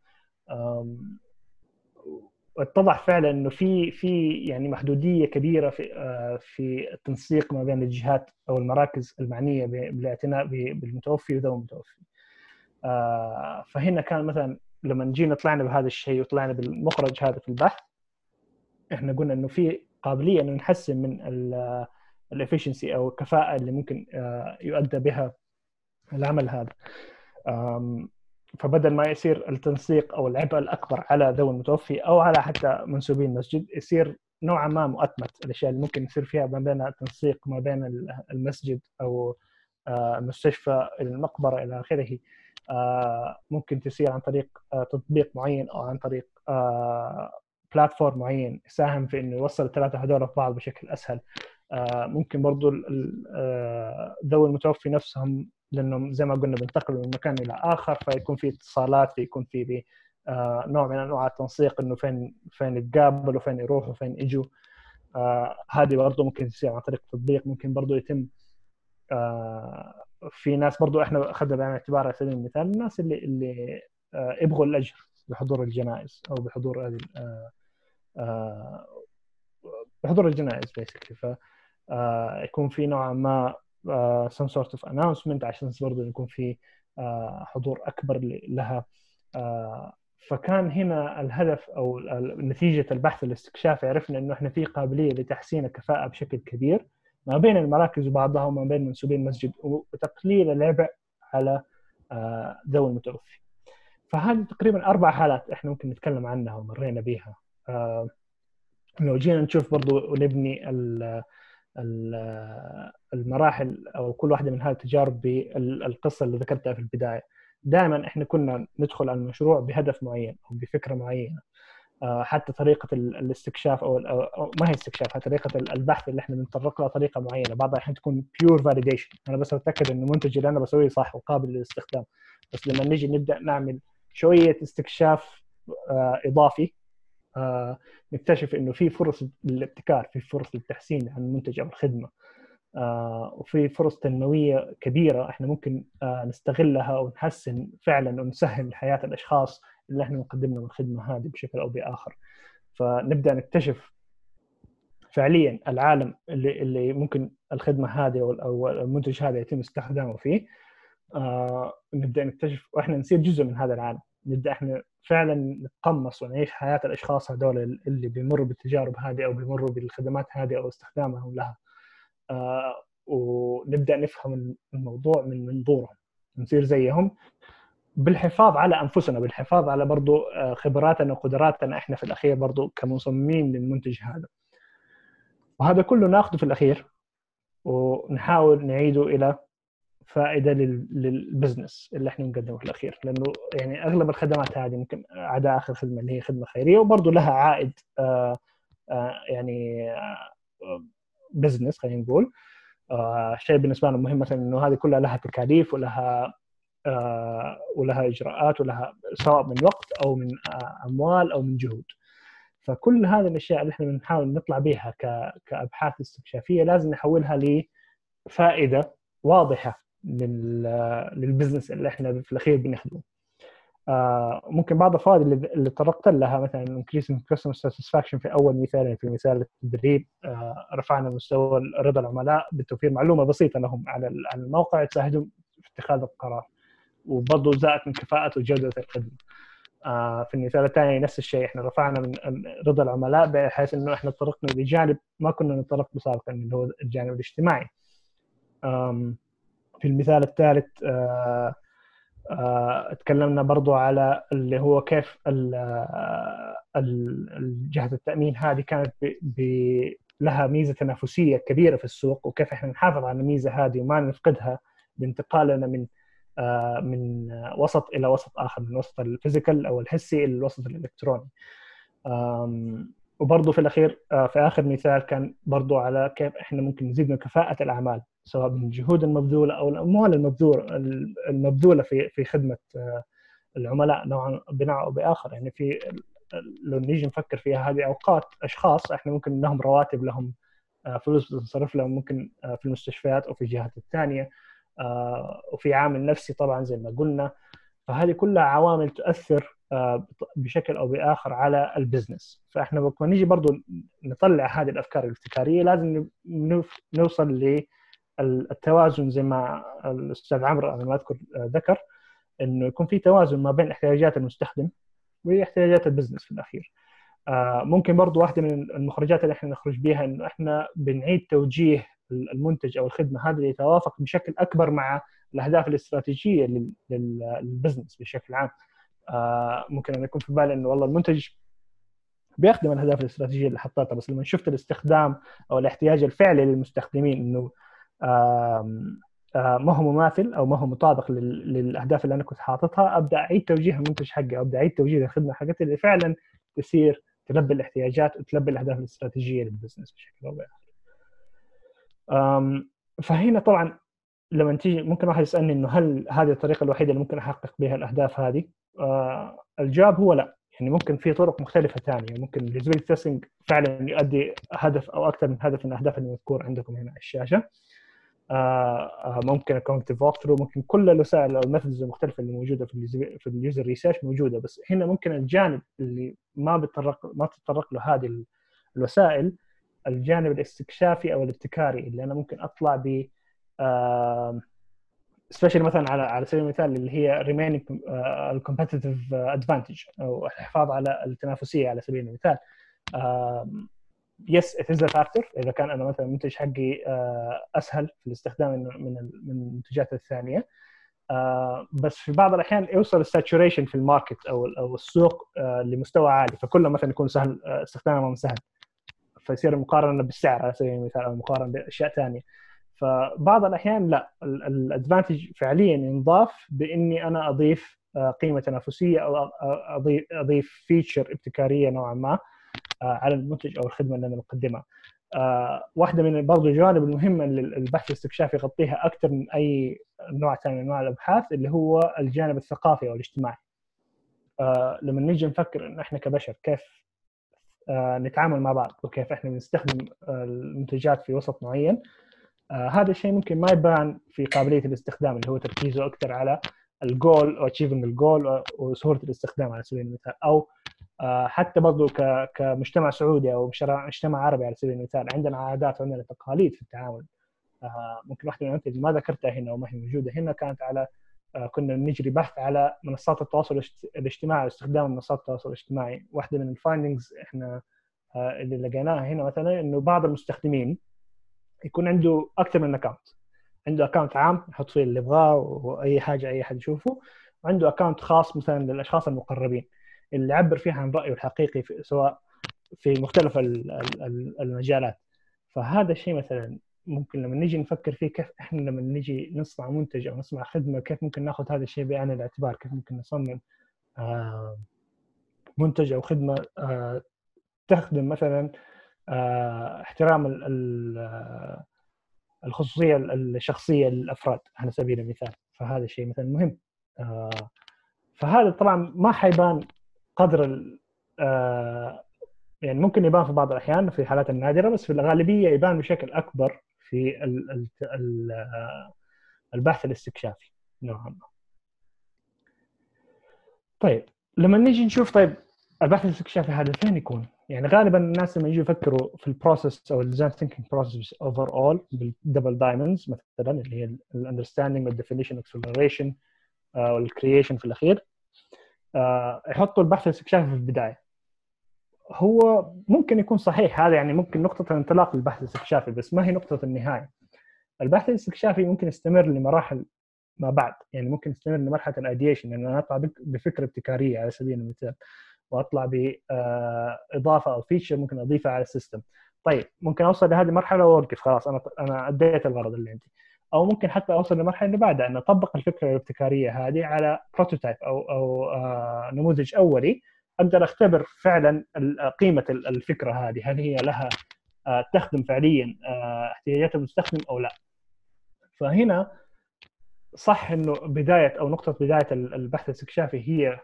واتضح فعلا إنه في في يعني محدودية كبيرة في آه، في التنسيق ما بين الجهات أو المراكز المعنية بالاعتناء بالمتوفي وذوي المتوفي. فهنا كان مثلا لما جينا طلعنا بهذا الشيء وطلعنا بالمخرج هذا في البحث إحنا قلنا إنه في قابلية إنه نحسن من الافشنسي أو الكفاءة اللي ممكن آه، يؤدى بها العمل هذا فبدل ما يصير التنسيق أو العبء الأكبر على ذوي المتوفي أو على حتى منسوبين المسجد يصير نوعا ما مؤتمت الأشياء اللي ممكن يصير فيها ما بين التنسيق ما بين المسجد أو آه، المستشفى المقبرة إلى آخره. آه، ممكن تصير عن طريق تطبيق معين أو عن طريق بلاتفورم معين يساهم في إنه يوصل الثلاثة هذول في بعض بشكل أسهل. آه، ممكن برضو آه، ذوي المتوفي نفسهم لانهم زي ما قلنا بينتقلوا من مكان إلى آخر فيكون في اتصالات فيكون في آه، نوع من أنواع التنسيق إنه فين فين يتقابلوا فين يروحوا فين يجوا. هذه برضه ممكن تصير عن طريق تطبيق ممكن برضه يتم في ناس برضه إحنا أخذنا بعين الاعتبار على سبيل المثال الناس اللي اللي يبغوا الاجر بحضور الجنائز أو بحضور هذه آه، بحضور الجنائز بيسكلي ف آه، يكون في نوعا ما آه، some sort of announcement عشان برضه يكون في حضور أكبر لها. فكان هنا الهدف أو نتيجة البحث الاستكشافي. عرفنا إنه إحنا في قابلية لتحسين الكفاءة بشكل كبير ما بين المراكز وبعضها وما بين منسوبين المسجد وتقليل العبء على ذوي المتوفي. فهذه تقريبا أربع حالات إحنا ممكن نتكلم عنها ومرينا بها آه، لو جينا نشوف برضو ونبني المراحل أو كل واحدة من هذه التجارب بالقصة اللي ذكرتها في البداية. دائما إحنا كنا ندخل على المشروع بهدف معين أو بفكرة معينة. آه، حتى طريقة الاستكشاف أو ما هي استكشاف طريقة البحث اللي إحنا بنتطرق لها طريقه معينة. بعضها الأحيان تكون pure validation أنا بس أتأكد إنه المنتج اللي أنا بسويه صح وقابل للاستخدام. بس لما نيجي نبدأ نعمل شوية استكشاف آه، إضافي نكتشف إنه في فرص للابتكار في فرص للتحسين عن المنتج أو الخدمة. وفي فرص تنموية كبيرة إحنا ممكن نستغلها ونحسن فعلا ونسهل حياة الأشخاص اللي إحنا نقدم لهم الخدمة هذه بشكل أو بآخر. فنبدأ نكتشف فعليا العالم اللي اللي ممكن الخدمة هذه أو المنتج هذا يتم استخدامه فيه. آه نبدأ نكتشف وإحنا نصير جزء من هذا العالم. نبدأ إحنا فعلا نتقمص ونعيش حياة الأشخاص هذول اللي بيمروا بالتجارب هذه أو بيمروا بالخدمات هذه أو استخدامهم لها. آه ونبدأ نفهم الموضوع من منظورهم نصير زيهم. بالحفاظ على أنفسنا بالحفاظ على برضو آه، خبراتنا وقدراتنا إحنا في الأخير برضو كمصممين للمنتج هذا. وهذا كله ناخذه في الأخير ونحاول نعيده إلى فائدة لل business اللي إحنا نقدمه في الأخير. لأنه يعني أغلب الخدمات هذه ممكن عدا آخر خدمة اللي هي خدمة خيرية وبرضه لها عائد آه، آه، يعني business خلينا نقول. شيء بالنسبة لنا مهم مثلا إنه هذه كلها لها تكاليف ولها آه، ولها إجراءات ولها سواء من وقت أو من آه، أموال أو من جهود. فكل هذه الأشياء اللي إحنا بنحاول نطلع بها كأبحاث استكشافية لازم نحولها لفائدة واضحة للبزنس اللي إحنا في الأخير بنخدمه آه، ممكن بعض الفوائد اللي, تطرقت لها مثلا increasing customer satisfaction في أول مثال في مثال التدريب رفعنا مستوى رضا العملاء بتوفير معلومة بسيطة لهم على الموقع تساعدهم في اتخاذ القرار وبرضه زادت من كفاءة وجودة الخدمة. آه في المثال الثاني نفس الشيء إحنا رفعنا من رضا العملاء بحيث إنه إحنا تطرقنا لجانب ما كنا نتطرق له سابقا اللي هو الجانب الاجتماعي. في المثال الثالث آه آه تكلمنا برضو على اللي هو كيف جهة التأمين هذه كانت لها ميزة تنافسية كبيرة في السوق وكيف إحنا نحافظ على الميزة هذه وما نفقدها بانتقالنا من آه، من وسط إلى وسط آخر من وسط الفيزيكال أو الحسي إلى الوسط الإلكتروني. وبرضه في الأخير آه، في آخر مثال كان برضه على كيف إحنا ممكن نزيد من كفاءة الأعمال. سواء من الجهود المبذولة أو الأموال المبذوله المبذولة في في خدمة آه، العملاء نوعا بنوع أو بآخر. يعني في لو نيجي نفكر فيها هذه أوقات أشخاص إحنا ممكن لهم رواتب لهم فلوس بتنصرف لهم ممكن في المستشفيات أو في الجهات الثانية آه، وفي عامل نفسي طبعا زي ما قلنا. فهذه كلها عوامل تؤثر آه، بشكل أو بآخر على ال business. فإحنا لما نيجي برضو نطلع هذه الأفكار الابتكاريه لازم نوصل للتوازن زي ما الأستاذ عمرو أنا ما أذكر آه، ذكر إنه يكون في توازن ما بين احتياجات المستخدم واحتياجات ال business في الأخير. ممكن برضو واحدة من المخرجات اللي إحنا نخرج بها إنه إحنا بنعيد توجيه المنتج أو الخدمة هذه يتوافق بشكل أكبر مع الأهداف الاستراتيجية لل business بشكل عام. آه، ممكن ان يكون في بالي إنه والله المنتج بيخدم الأهداف الاستراتيجية اللي حطيتها بس لما شفت الاستخدام أو الاحتياج الفعلي للمستخدمين إنه ما هو مماثل أو ما هو مطابق للأهداف اللي أنا كنت حاططها أبدأ أعيد توجيه المنتج حقي أبدأ أعيد توجيه الخدمة حقتي اللي فعلا تصير تلبي الاحتياجات وتلبي الأهداف الاستراتيجية للبزنس بشكل أو بآخر. فهنا طبعا لما تيجي ممكن واحد يسألني إنه هل هذه الطريقة الوحيدة اللي ممكن أحقق بها الأهداف هذه؟ آه الجواب هو لا يعني ممكن في طرق مختلفة ثانية ممكن ال usability testing فعلا يؤدي هدف أو أكثر من هدف من الأهداف المذكور عندكم هنا على الشاشة آه, آه، ممكن ال cognitive walkthrough ممكن كل الوسائل أو ال methods المختلفة اللي موجودة في في ال user research موجودة بس هنا ممكن الجانب اللي ما بتطرق ما تتطرق له هذه الوسائل الجانب الاستكشافي أو الابتكاري اللي أنا ممكن أطلع ب especially مثلا على على سبيل المثال اللي هي remaining ال competitive advantage أو الحفاظ على التنافسية على سبيل المثال. yes it is factor إذا كان أنا مثلا المنتج حقي أسهل في الاستخدام من من المنتجات الثانية. بس في بعض الأحيان يوصل ال saturation في ال market أو أو السوق لمستوى عالي فكله مثلا يكون سهل استخدامه سهل فيصير المقارنه بالسعر على سبيل المثال أو المقارنه بأشياء ثانية. فبعض الأحيان لا الادفانتج فعليا ينضاف بإني أنا أضيف آه، قيمة تنافسية أو أضيف فيتشر ابتكارية نوعا ما. على المنتج أو الخدمة اللي أنا بقدمها. واحدة من برضه الجوانب المهمة اللي البحث الاستكشافي يغطيها أكثر من أي نوع ثاني من أنواع الأبحاث اللي هو الجانب الثقافي أو الاجتماعي. لما نيجي نفكر إن إحنا كبشر كيف آه، نتعامل مع بعض وكيف إحنا بنستخدم آه، المنتجات في وسط معين آه، هذا الشيء ممكن ما يبان في قابلية الاستخدام اللي هو تركيزه أكثر على الجول أو achieving ال goal وسهولة الاستخدام على سبيل المثال أو حتى برضو كمجتمع سعودي أو مجتمع عربي على سبيل المثال عندنا عادات وعندنا تقاليد في التعامل. ممكن واحدة من اللي ما ذكرتها هنا وما هي موجودة هنا كانت على آه، كنا نجري بحث على منصات التواصل الاجتماعي واستخدام منصات التواصل الاجتماعي. واحدة من ال findings إحنا آه، اللي لقيناها هنا مثلا إنه بعض المستخدمين يكون عنده أكثر من account عنده account عام يحط فيه اللي يبغاه وأي حاجة أي أحد يشوفه وعنده account خاص مثلا للأشخاص المقربين. اللي يعبر فيها عن رأيه الحقيقي في سواء في مختلف المجالات. فهذا الشيء مثلا ممكن لما نيجي نفكر فيه كيف إحنا لما نيجي نصنع منتج أو نصنع خدمة كيف ممكن نأخذ هذا الشيء بعين الاعتبار؟ كيف ممكن نصمم آه، منتج أو خدمة آه، تخدم مثلا آه، احترام الخصوصية الشخصية للأفراد على سبيل المثال. فهذا الشيء مثلا مهم. فهذا طبعا ما حيبان قدر يعني ممكن يبان في بعض الأحيان في الحالات النادرة بس في الغالبية يبان بشكل أكبر في البحث الاستكشافي نوعا ما. طيب لما نيجي نشوف طيب البحث الاستكشافي هذا فين يكون؟ يعني غالبا الناس لما يجوا يفكروا في ال process أو ال design thinking process overall بال double diamonds مثلا اللي هي ال understanding وال definition exploration وال creation في الأخير آه، يحطوا البحث الاستكشافي في البداية هو ممكن يكون صحيح هذا يعني ممكن نقطة الانطلاق للبحث الاستكشافي بس ما هي نقطة النهاية. البحث الاستكشافي ممكن يستمر لمراحل ما بعد يعني ممكن يستمر لمرحلة ال ideation إن أنا أطلع بفكرة ابتكارية على سبيل المثال وأطلع باضافة أو feature ممكن أضيفها على ال system. طيب ممكن أوصل لهذه المرحلة وأوقف خلاص أنا أنا أديت الغرض اللي عندي. أو ممكن حتى أوصل للمرحله اللي بعدها أن أطبق الفكرة الابتكارية هذه على prototype أو أو آه نموذج أولي أقدر أختبر فعلا قيمة الفكرة هذه. هل هي لها آه، تخدم فعليا آه، احتياجات المستخدم أو لا؟ فهنا صح إنه بداية أو نقطة بداية البحث الاستكشافي هي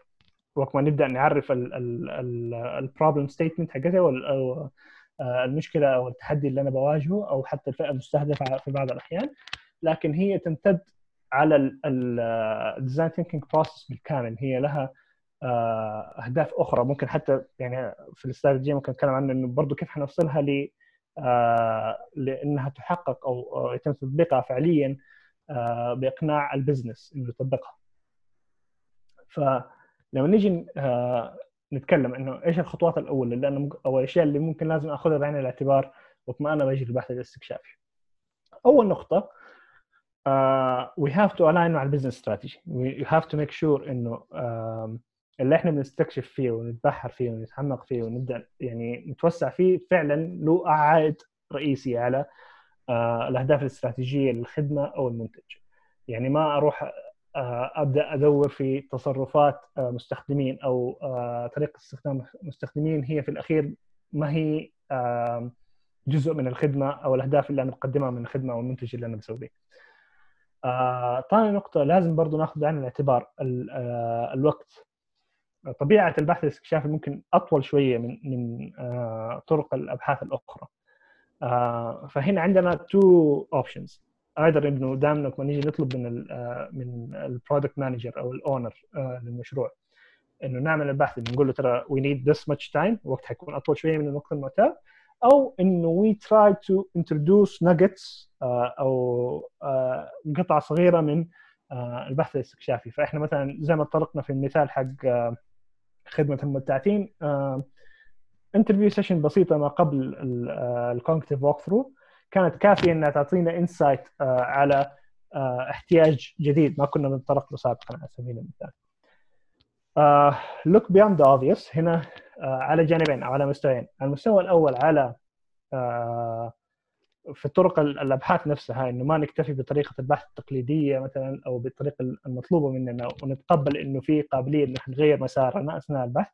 وقت ما نبدأ نعرف ال problem statement حقتها أو آه، المشكلة أو التحدي اللي أنا بواجهه أو حتى الفئة المستهدفة في بعض الأحيان. لكن هي تمتد على ال design thinking process بالكامل هي لها آه، أهداف أخرى ممكن حتى يعني في الاستراتيجيه ممكن نتكلم عنه إنه برضه كيف حنوصلها ل آه، لأنها تحقق أو يتم تطبيقها فعليا آه، بإقناع ال business إنه يطبقها. فلما نيجي نتكلم إنه إيش الخطوات الاولى اللي أنا أو الأشياء اللي ممكن لازم أخذها بعين الاعتبار وقت ما أنا بجري البحث الاستكشافي. أول نقطة uh, we have to align مع ال business strategy we have to make sure إنه uh, اللي إحنا بنستكشف فيه ونتبحر فيه ونتعمق فيه ونبدأ يعني نتوسع فيه فعلا له عائد رئيسي على آه الأهداف الاستراتيجية للخدمة أو المنتج يعني ما أروح آه أبدأ أدور في تصرفات آه مستخدمين أو طريقة استخدام مستخدمين هي في الأخير ما هي جزء من الخدمة أو الأهداف اللي أنا بقدمها من الخدمة أو المنتج اللي أنا بسويه. آه، ثاني نقطة لازم برضو ناخذ بعين الاعتبار آه، الوقت. طبيعة البحث الاستكشافي ممكن أطول شوية من من آه، طرق الأبحاث الأخرى. آه، فهنا عندنا two options أيضا إنه دائما لما نيجي نطلب من ال آه، من ال product manager أو ال owner للمشروع إنه نعمل البحث نقول له ترى we need this much time وقت حيكون أطول شوية من الوقت المعتاد. أو إنه we try to introduce nuggets أو قطعه صغيرة من البحث الاستكشافي فإحنا مثلا زي ما طرقنا في المثال حق خدمة المبتعثين interview session بسيطة ما قبل ال cognitive walkthrough كانت كافية إنها تعطينا insight آه، على آه، احتياج جديد ما كنا نتطرق له سابقا على سبيل المثال. look beyond the obvious هنا uh, على جانبين أو على مستويين، المستوى الأول على آه، في طرق الأبحاث نفسها إنه ما نكتفي بطريقة البحث التقليدية مثلا أو بالطريقة المطلوبة مننا ونتقبل إنه في قابلية ان إحنا نغير مسارنا أثناء البحث.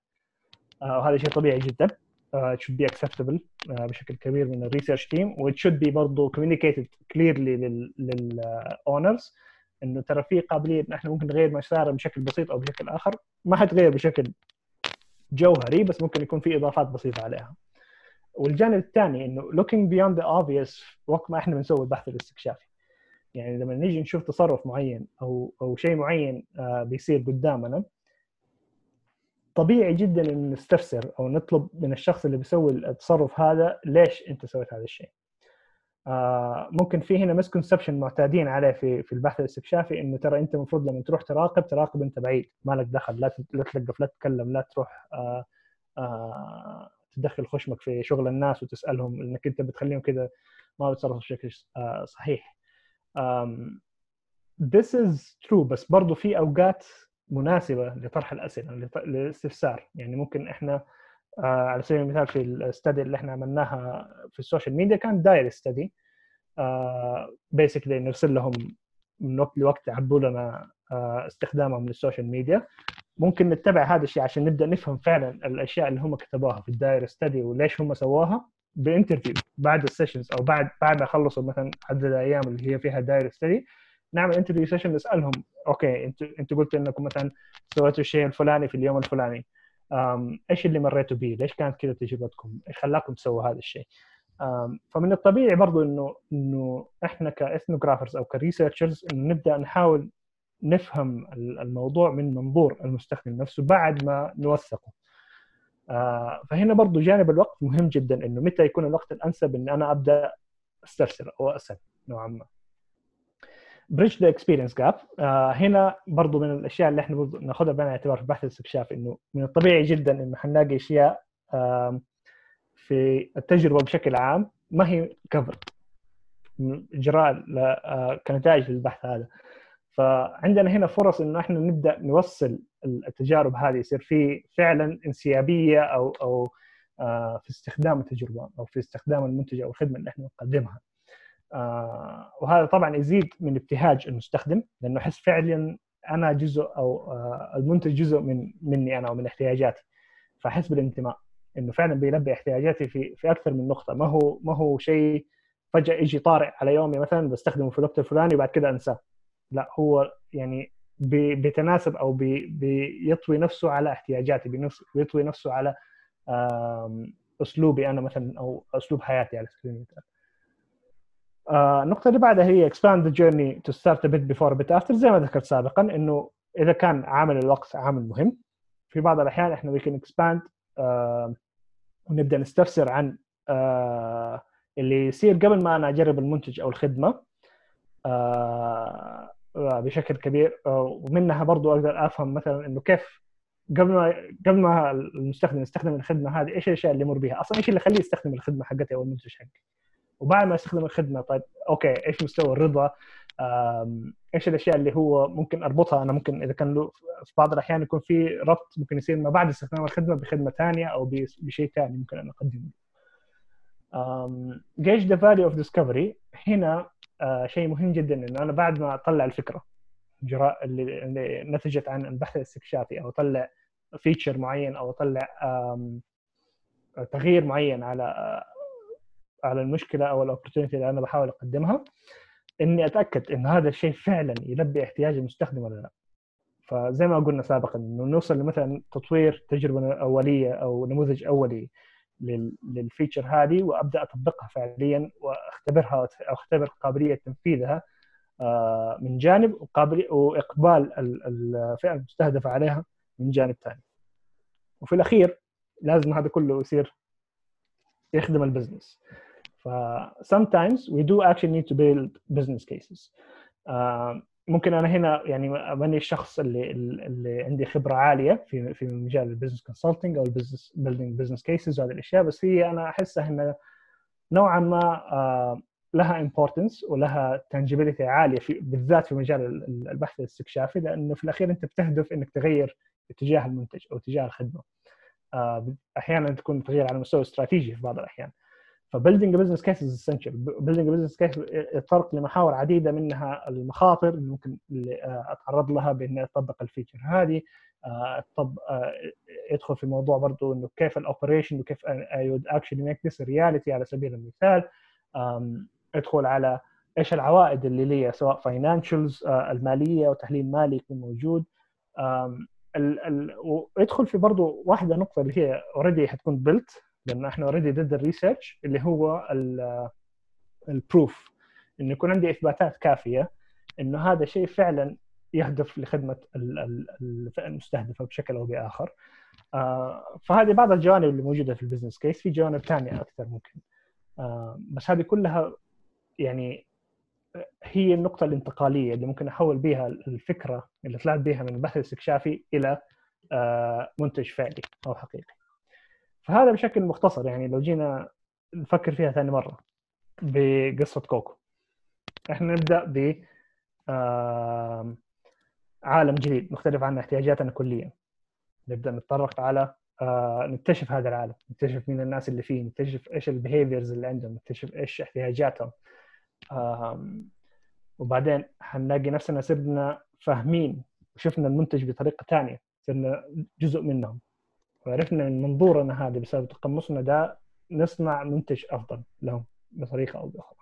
آه، وهذا شيء طبيعي جدا. uh, it should be acceptable uh, بشكل كبير من ال research team و it should be برضه communicated clearly لل لل owners إنه ترى في قابلية إن إحنا ممكن نغير مسارنا بشكل بسيط أو بشكل آخر. ما حتغير بشكل جوهري بس ممكن يكون في إضافات بسيطة عليها. والجانب الثاني إنه looking beyond the obvious وقت ما إحنا بنسوي البحث الاستكشافي. يعني لما نيجي نشوف تصرف معين أو أو شيء معين آه، بيصير قدامنا طبيعي جدا إن نستفسر أو نطلب من الشخص اللي بيسوي التصرف هذا ليش أنت سويت هذا الشيء. ممكن في هنا misconception معتادين عليه في في البحث الاستكشافي إنه ترى أنت المفروض لما تروح تراقب تراقب أنت بعيد. ما لك دخل لا لا تلقف لا تتكلم لا تروح آه آه تدخل خشمك في شغل الناس وتسألهم إنك أنت بتخليهم كذا ما بيتصرفوا بشكل آه صحيح. this is true بس برضو في أوقات مناسبة لطرح الأسئلة للاستفسار يعني ممكن إحنا آه على سبيل المثال في ال study اللي إحنا عملناها في ال social media كان diary study basically نرسل لهم من وقت لوقت يعبوا لنا آه استخدامهم لل social media ممكن نتبع هذا الشيء عشان نبدأ نفهم فعلا الأشياء اللي هم كتبوها في ال diary study وليش هم سووها ب interview بعد ال sessions أو بعد بعد ما خلصوا مثلا عدد الأيام اللي هي فيها diary study نعمل interview session نسألهم okay أنتوا أنتوا قلتوا إنكم مثلا سويتوا الشيء الفلاني في اليوم الفلاني. إيش اللي مريتوا به؟ ليش كانت كذا تجربتكم؟ إيش خلاكم تسووا هذا الشيء؟ فمن الطبيعي برضو إنه إنه إحنا ك ethnographers أو ك researchers نبدأ نحاول نفهم الموضوع من منظور المستخدم نفسه بعد ما نوثقه. فهنا برضو جانب الوقت مهم جدا إنه متى يكون الوقت الأنسب إن أنا أبدأ أسترسل أو أسأل نوعا ما. bridge the experience gap هنا برضو من الأشياء اللي إحنا ناخذها بعين الاعتبار في بحث الاستكشاف إنه من الطبيعي جدا إنه حنلاقي أشياء في التجربة بشكل عام ما هي cover إجراء آه، كنتائج للبحث هذا. فعندنا هنا فرص إنه إحنا نبدأ نوصل التجارب هذه يصير في فعلا انسيابية أو أو آه، في استخدام التجربة أو في استخدام المنتج أو الخدمة اللي إحنا نقدمها. آه وهذا طبعا يزيد من ابتهاج المستخدم لأنه أحس فعلا أنا جزء أو آه المنتج جزء من مني أنا ومن احتياجاتي فأحس بالانتماء إنه فعلا بيلبي احتياجاتي في في أكثر من نقطة. ما هو ما هو شيء فجأة يجي طارئ على يومي مثلا بستخدمه في الوقت الفلاني وبعد كده أنساه. لا هو يعني بيتناسب أو بي بيطوي نفسه على احتياجاتي بيطوي نفسه على أسلوبي أنا مثلا أو أسلوب حياتي على سبيل المثال. آه، النقطة اللي بعدها هي expand the journey to start a bit before a bit after زي ما ذكرت سابقا إنه إذا كان عامل الوقت عامل مهم في بعض الأحيان إحنا we can expand uh, ونبدأ نستفسر عن uh, اللي يصير قبل ما أنا أجرب المنتج أو الخدمة uh, بشكل كبير ومنها برضو أقدر أفهم مثلا إنه كيف قبل ما قبل ما المستخدم يستخدم الخدمة هذه إيش الأشياء اللي يمر بها؟ أصلا إيش اللي يخليه يستخدم الخدمة حقتي أو المنتج حقي؟ وبعد ما يستخدم الخدمة طيب أوكي إيش مستوى الرضا؟ إيش الأشياء اللي هو ممكن أربطها؟ أنا ممكن إذا كان له في بعض الأحيان يكون في ربط ممكن يصير ما بعد استخدام الخدمة بخدمة ثانية أو بشيء ثاني ممكن أنا أقدمه. gauge the value of discovery هنا uh, شيء مهم جدا انه أنا بعد ما أطلع الفكرة جراء اللي, اللي نتجت عن البحث الاستكشافي أو أطلع feature معين أو أطلع تغيير معين على على المشكلة أو ال opportunity اللي أنا بحاول أقدمها إني أتأكد إن هذا الشيء فعلا يلبي احتياج المستخدم ولا لا. فزي ما قلنا سابقا إنه نوصل لمثلا تطوير تجربة أولية أو نموذج أولي للفيتشر هذه وأبدأ أطبقها فعليا وأختبرها أو أختبر قابلية تنفيذها آه، من جانب وقابل وإقبال الفئة المستهدفة عليها من جانب ثاني وفي الأخير لازم هذا كله يصير يخدم ال business. ف sometimes we do actually need to build business cases uh, ممكن أنا هنا يعني ماني الشخص اللي اللي عندي خبرة عالية في في مجال ال business consulting أو ال business building business cases وهذه الأشياء بس هي أنا أحسها انها نوعا ما uh, لها importance ولها tangibility عالية في بالذات في مجال البحث الاستكشافي لأنه في الأخير أنت بتهدف إنك تغير اتجاه المنتج أو اتجاه الخدمة. uh, أحيانا تكون تغيير على مستوى استراتيجي في بعض الأحيان. ف building business case is essential building business case يتطرق لمحاور عديدة منها المخاطر اللي ممكن اللي أتعرض لها باني اطبق ال feature هذه. طب يدخل في موضوع برضه إنه كيف ال operation وكيف I would actually make this reality على سبيل المثال. ادخل على إيش العوائد اللي لي سواء financials المالية وتحليل مالي يكون موجود. ال ال ويدخل في برضه واحدة نقطة اللي هي already حتكون built لأن إحنا already did ال research اللي هو ال proof انه يكون عندي إثباتات كافية إنه هذا شيء فعلا يهدف لخدمة الفئه المستهدفة بشكل أو بآخر. آه، فهذه بعض الجوانب اللي موجودة في ال business case في جوانب ثانية أكثر ممكن. آه، بس هذه كلها يعني هي النقطة الانتقالية اللي ممكن أحول بها الفكرة اللي طلعت بها من البحث الاستكشافي إلى آه، منتج فعلي أو حقيقي. فهذا بشكل مختصر يعني لو جينا نفكر فيها ثاني مرة بقصة كوكو. إحنا نبدأ ب عالم جديد مختلف عن احتياجاتنا كليا. نبدأ نتطرق على آه نكتشف هذا العالم نكتشف مين الناس اللي فيه نكتشف إيش ال behaviors اللي عندهم نكتشف إيش احتياجاتهم. وبعدين حنلاقي نفسنا صرنا فاهمين وشفنا المنتج بطريقة ثانية صرنا جزء منهم. وعرفنا من منظورنا هذا بسبب تقمصنا ده نصنع منتج أفضل لهم بطريقة أو بأخرى.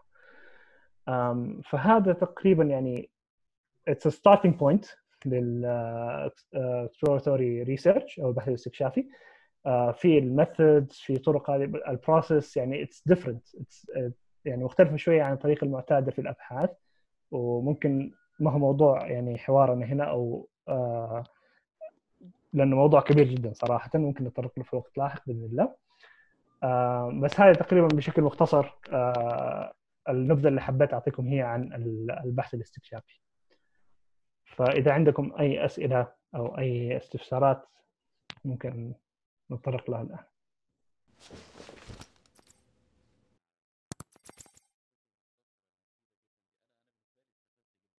فهذا تقريبا يعني it's a starting point لل exploratory research أو البحث الاستكشافي. uh, في ال methods في طرق هذه ال process يعني it's different يعني مختلفه شوية عن الطريقة المعتادة في الأبحاث. وممكن ما هو موضوع يعني حوارنا هنا أو uh, لأنه موضوع كبير جدا صراحة ممكن نتطرق له في وقت لاحق بإذن الله. uh, بس هذه تقريبا بشكل مختصر النبذة اللي حبيت أعطيكم هي عن البحث الاستكشافي. فإذا عندكم أي أسئلة أو أي استفسارات ممكن نتطرق لها الآن.